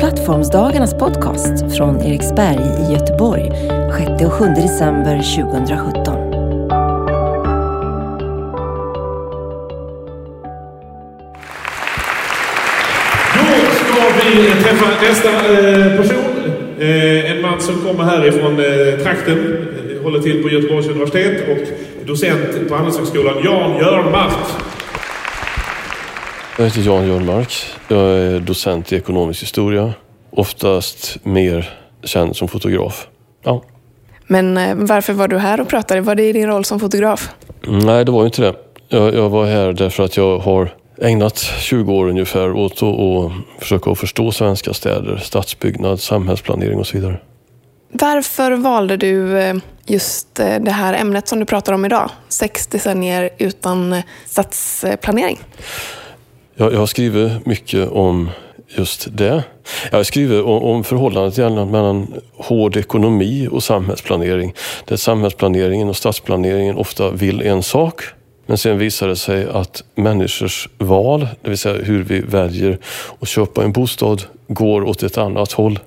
Plattformsdagarnas podcast från Eriksberg i Göteborg 6 och 7 december 2017. Då ska vi träffa nästa eh, person. Eh, en man som kommer härifrån eh, trakten, håller till på Göteborgs universitet och docent på Handelshögskolan, Jan Jörnmark. Jag heter Jan Jörnmark. Jag är docent i ekonomisk historia. Oftast mer känd som fotograf. Ja. Men eh, varför var du här och pratade? Var det i din roll som fotograf? Nej, det var ju inte det. Jag, jag var här därför att jag har ägnat 20 år ungefär åt att försöka förstå svenska städer, stadsbyggnad, samhällsplanering och så vidare. Varför valde du eh, just eh, det här ämnet som du pratar om idag? Sex decennier utan stadsplanering. Jag, jag har skrivit mycket om just det. Jag har skrivit om, om förhållandet mellan hård ekonomi och samhällsplanering. Där samhällsplaneringen och stadsplaneringen ofta vill en sak. Men sen visar det sig att människors val, det vill säga hur vi väljer att köpa en bostad, går åt ett annat håll.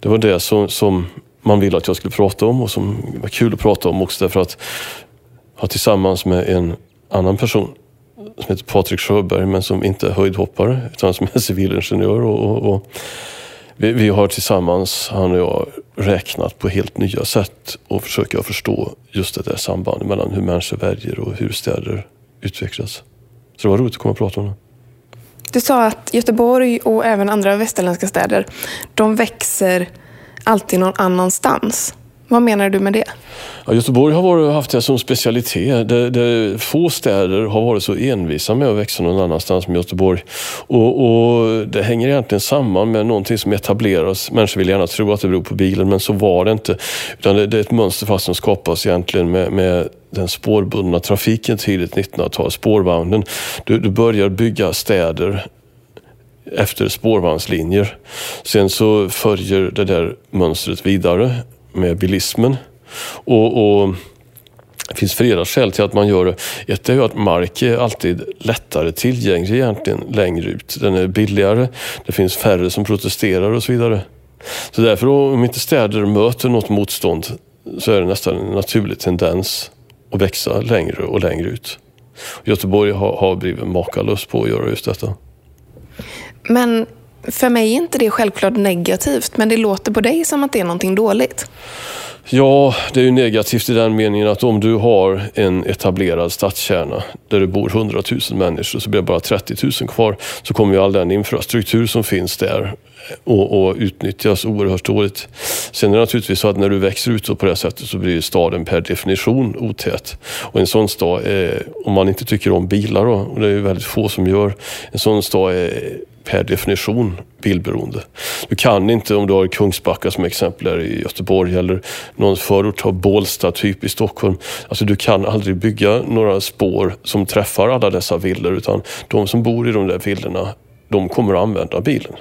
Det var det som, som man ville att jag skulle prata om och som var kul att prata om också därför att jag tillsammans med en annan person som heter Patrik Sjöberg men som inte är höjdhoppare utan som är civilingenjör. Och, och, och vi, vi, har tillsammans, han och jag, räknat på helt nya sätt och försöka förstå just det där sambandet mellan hur människor väljer och hur städer utvecklas. Så det var roligt att komma och prata om det. Du sa att Göteborg och även andra västerländska städer, de växer alltid någon annanstans. Vad menar du med det? Ja, Göteborg har varit, haft det som specialitet. Det, det, få städer har varit så envisa med att växa någon annanstans än Göteborg. Och, och, Det hänger egentligen samman med någonting som etableras. Människor vill gärna tro att det beror på bilen, men så var det inte. Utan det, det är ett mönster fast som skapas egentligen med, med den spårbundna trafiken tidigt 1900-tal, spårvagnen. Du, du börjar bygga städer efter spårvagnslinjer. Sen så följer det där mönstret vidare med bilismen. Och, och det finns flera skäl till att man gör det. Ett är ju att mark är alltid lättare tillgänglig egentligen längre ut. Den är billigare, det finns färre som protesterar och så vidare. Så därför om inte städer möter något motstånd så är det nästan en naturlig tendens att växa längre och längre ut. Göteborg har, har blivit makalöst på att göra just detta. Men för mig är inte det självklart negativt, men det låter på dig som att det är någonting dåligt. Ja, det är ju negativt i den meningen att om du har en etablerad stadskärna där det bor 100 000 människor så blir det bara 30 000 kvar. Så kommer ju all den infrastruktur som finns där och, och utnyttjas oerhört dåligt. Sen är det naturligtvis så att när du växer ut på det sättet så blir staden per definition otät. Och en sån stad, är, om man inte tycker om bilar då, och det är ju väldigt få som gör, en sån stad är per definition bilberoende. Du kan inte, om du har Kungsbacka som exempel här i Göteborg eller någon förort av Bålsta typ i Stockholm. Alltså du kan aldrig bygga några spår som träffar alla dessa villor utan de som bor i de där villorna, de kommer att använda bilen.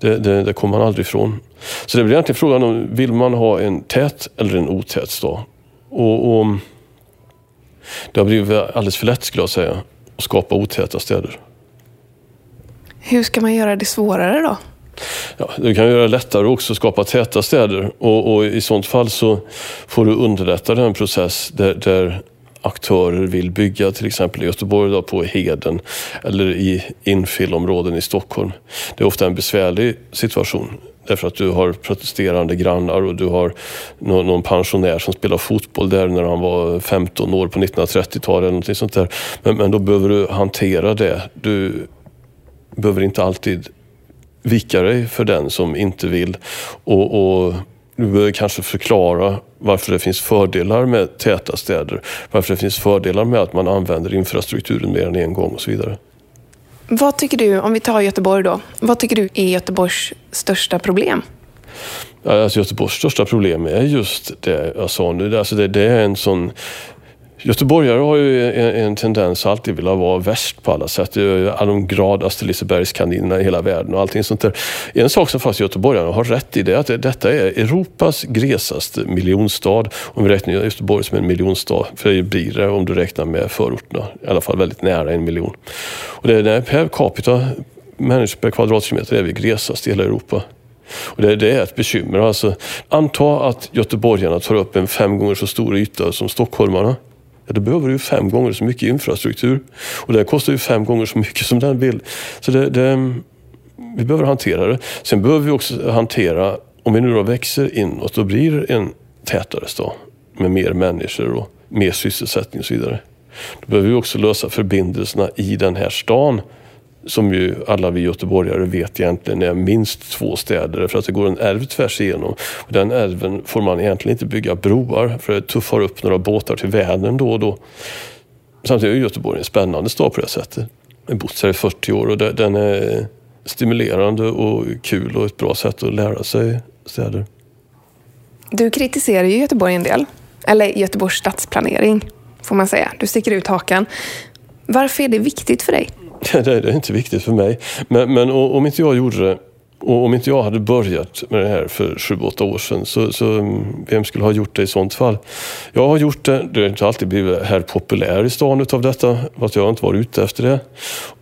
Det, det, det kommer man aldrig ifrån. Så det blir egentligen frågan om, vill man ha en tät eller en otät stad? Och, och det har blivit alldeles för lätt skulle jag säga, att skapa otäta städer. Hur ska man göra det svårare då? Ja, du kan göra det lättare också skapa täta städer och, och, i sånt fall så får du underlätta den process där, där aktörer vill bygga, till exempel i Göteborg då, på Heden eller i infillområden i Stockholm. Det är ofta en besvärlig situation därför att du har protesterande grannar och du har någon, någon pensionär som spelar fotboll där när han var 15 år på 1930-talet eller någonting sånt där. Men, men då behöver du hantera det. Du behöver inte alltid vika dig för den som inte vill. Och, och du behöver kanske förklara varför det finns fördelar med täta städer. Varför det finns fördelar med att man använder infrastrukturen mer än en gång och så vidare. Vad tycker du, om vi tar Göteborg då, vad tycker du är Göteborgs största problem? Alltså Göteborgs största problem är just det jag sa nu. Alltså det, det är en sån Göteborgare har ju en, en tendens att alltid vilja vara värst på alla sätt. Alla de gradaste Lisebergskaninerna i hela världen och allting sånt där. En sak som faktiskt göteborgarna har rätt i det är att detta är Europas glesaste miljonstad. Om vi räknar Göteborg som en miljonstad, för det blir det om du räknar med förorterna. I alla fall väldigt nära en miljon. Och det är per capita människor per kvadratkilometer är vi glesast i hela Europa. Och det, det, är ett bekymmer. Alltså, anta att göteborgarna tar upp en fem gånger så stor yta som stockholmarna. Ja, då behöver du fem gånger så mycket infrastruktur. Och det kostar ju fem gånger så mycket som den vill. Så det, det, vi behöver hantera det. Sen behöver vi också hantera, om vi nu då växer inåt och blir en tätare stad med mer människor och mer sysselsättning och så vidare. Då behöver vi också lösa förbindelserna i den här stan som ju alla vi göteborgare vet egentligen är minst två städer för att det går en älv tvärs igenom. Och den älven får man egentligen inte bygga broar för det tuffar upp några båtar till Vänern då och då. Samtidigt är Göteborg en spännande stad på det sättet. Jag har bott här i 40 år och den är stimulerande och kul och ett bra sätt att lära sig städer. Du kritiserar ju Göteborg en del. Eller Göteborgs stadsplanering, får man säga. Du sticker ut hakan. Varför är det viktigt för dig? Det, är inte viktigt för mig. Men, men om inte jag gjorde det och om inte jag hade börjat med det här för sju, åtta år sedan, så, så mm, vem skulle ha gjort det i sånt fall? Jag har gjort det, det har inte alltid blivit här populär i stan utav detta, fast jag har inte varit ute efter det.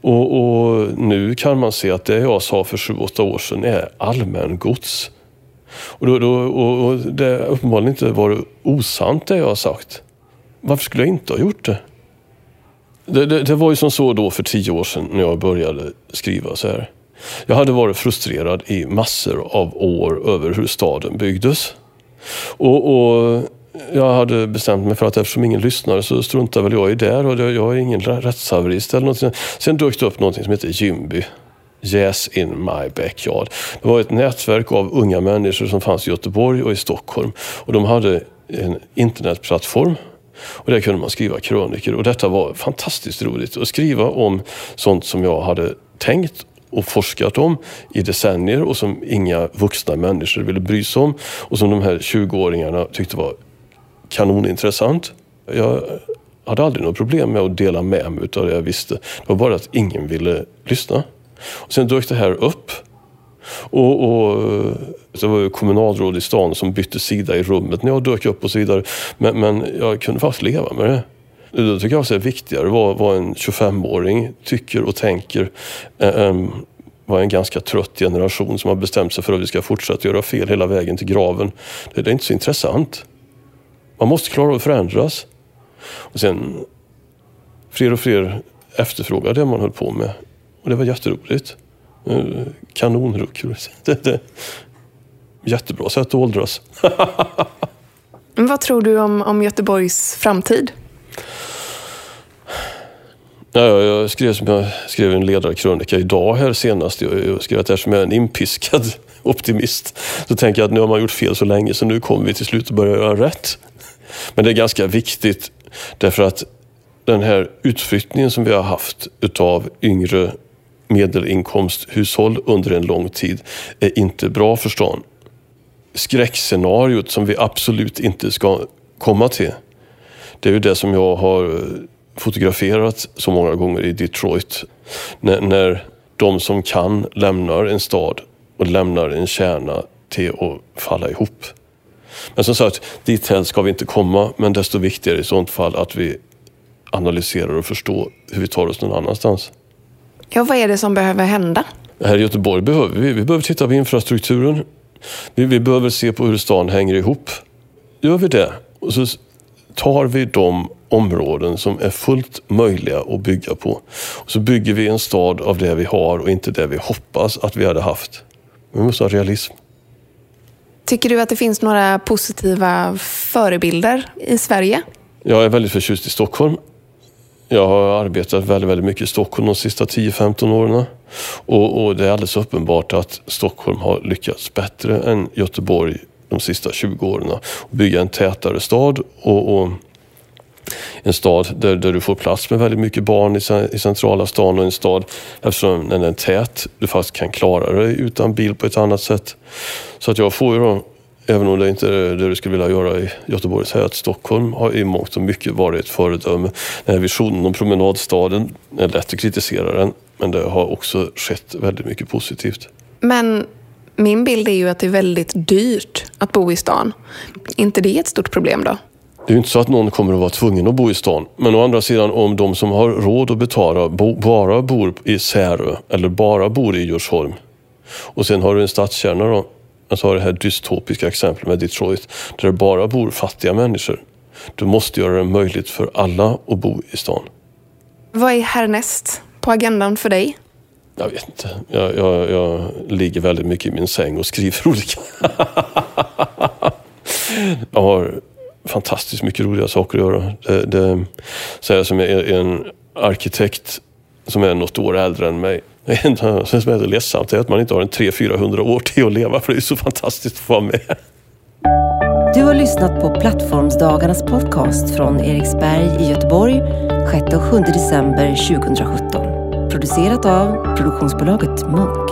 Och, och nu kan man se att det jag sa för sju, åtta år sedan är allmängods. Och, då, då, och, och det har uppenbarligen inte varit osant det jag har sagt. Varför skulle jag inte ha gjort det? Det, det, det, var ju som så då för tio år sedan när jag började skriva så här. Jag hade varit frustrerad i massor av år över hur staden byggdes. Och, och jag hade bestämt mig för att eftersom ingen lyssnade så struntar väl jag i det och jag är ingen rättshaverist eller någonting. Sen dök det upp någonting som heter Jimby. Yes in my backyard. Det var ett nätverk av unga människor som fanns i Göteborg och i Stockholm. Och de hade en internetplattform och där kunde man skriva krönikor och detta var fantastiskt roligt. Att skriva om sånt som jag hade tänkt och forskat om i decennier och som inga vuxna människor ville bry sig om och som de här 20-åringarna tyckte var kanonintressant. Jag hade aldrig något problem med att dela med mig av det jag visste. Det var bara att ingen ville lyssna. Och sen dök det här upp och, och, eh, det var ju kommunalråd i stan som bytte sida i rummet när jag dök upp och så vidare. Men, men jag kunde faktiskt leva med det. Då tycker jag att det är viktigare vad, vad en 25-åring tycker och tänker än vad en ganska trött generation som har bestämt sig för att vi ska fortsätta göra fel hela vägen till graven. Det, det är inte så intressant. Man måste klara att förändras. Och sen fler och fler efterfrågade det man höll på med. Och det var jätteroligt. Eh, kanonruck. Jättebra sätt att åldras. Vad tror du om, om Göteborgs framtid? Ja, jag skrev som jag skrev en ledarkrönika idag här senast. Jag skrev att eftersom jag är en inpiskad optimist så tänker jag att nu har man gjort fel så länge så nu kommer vi till slut att börja göra rätt. Men det är ganska viktigt därför att den här utflyttningen som vi har haft utav yngre medelinkomsthushåll under en lång tid är inte bra för stan. Skräckscenariot som vi absolut inte ska komma till, det är ju det som jag har eh, fotograferat så många gånger i Detroit. När, när de som kan lämnar en stad och lämnar en kärna till att falla ihop. Men som sagt, dit ska vi inte komma, men desto viktigare i sånt fall att vi analyserar och förstår hur vi tar oss någon annanstans. Ja, vad är det som behöver hända? Här i Göteborg behöver vi, vi behöver titta på infrastrukturen. Vi, vi behöver se på hur stan hänger ihop. Gör vi det, och så tar vi de områden som är fullt möjliga att bygga på. Och så bygger vi en stad av det vi har och inte det vi hoppas att vi hade haft. Vi måste ha realism. Tycker du att det finns några positiva förebilder i Sverige? Jag är väldigt förtjust i Stockholm. Jag har arbetat väldigt, väldigt mycket i Stockholm de sista 10-15 åren. Och, och, det är alldeles uppenbart att Stockholm har lyckats bättre än Göteborg de sista 20 åren. Bygga en tätare stad och, och en stad där, där, du får plats med väldigt mycket barn i, i centrala stan och en stad eftersom den är tät, du faktiskt kan klara dig utan bil på ett annat sätt. Så att jag får ju då Även om det inte är det du skulle vilja göra i Göteborg, säga att Stockholm har i mångt och mycket varit ett föredöme. Den här visionen om promenadstaden är lätt att kritisera den, men det har också skett väldigt mycket positivt. Men min bild är ju att det är väldigt dyrt att bo i stan. inte det ett stort problem då? Det är ju inte så att någon kommer att vara tvungen att bo i stan. Men å andra sidan om de som har råd att betala bo, bara bor i Särö eller bara bor i Djursholm. Och sen har du en stadskärna då. Alltså har det här dystopiska exemplet med Detroit. Där det bara bor fattiga människor. Du måste göra det möjligt för alla att bo i stan. Vad är härnäst på agendan för dig? Jag vet inte. Jag, jag, jag ligger väldigt mycket i min säng och skriver olika. jag har fantastiskt mycket roliga saker att göra. Det, det säger som är en arkitekt som är något år äldre än mig. Det som är ledsamt är att man inte har en 300-400 år till att leva för det är så fantastiskt att få vara med. Du har lyssnat på Plattformsdagarnas podcast från Eriksberg i Göteborg 6 och 7 december 2017. Producerat av produktionsbolaget Munk.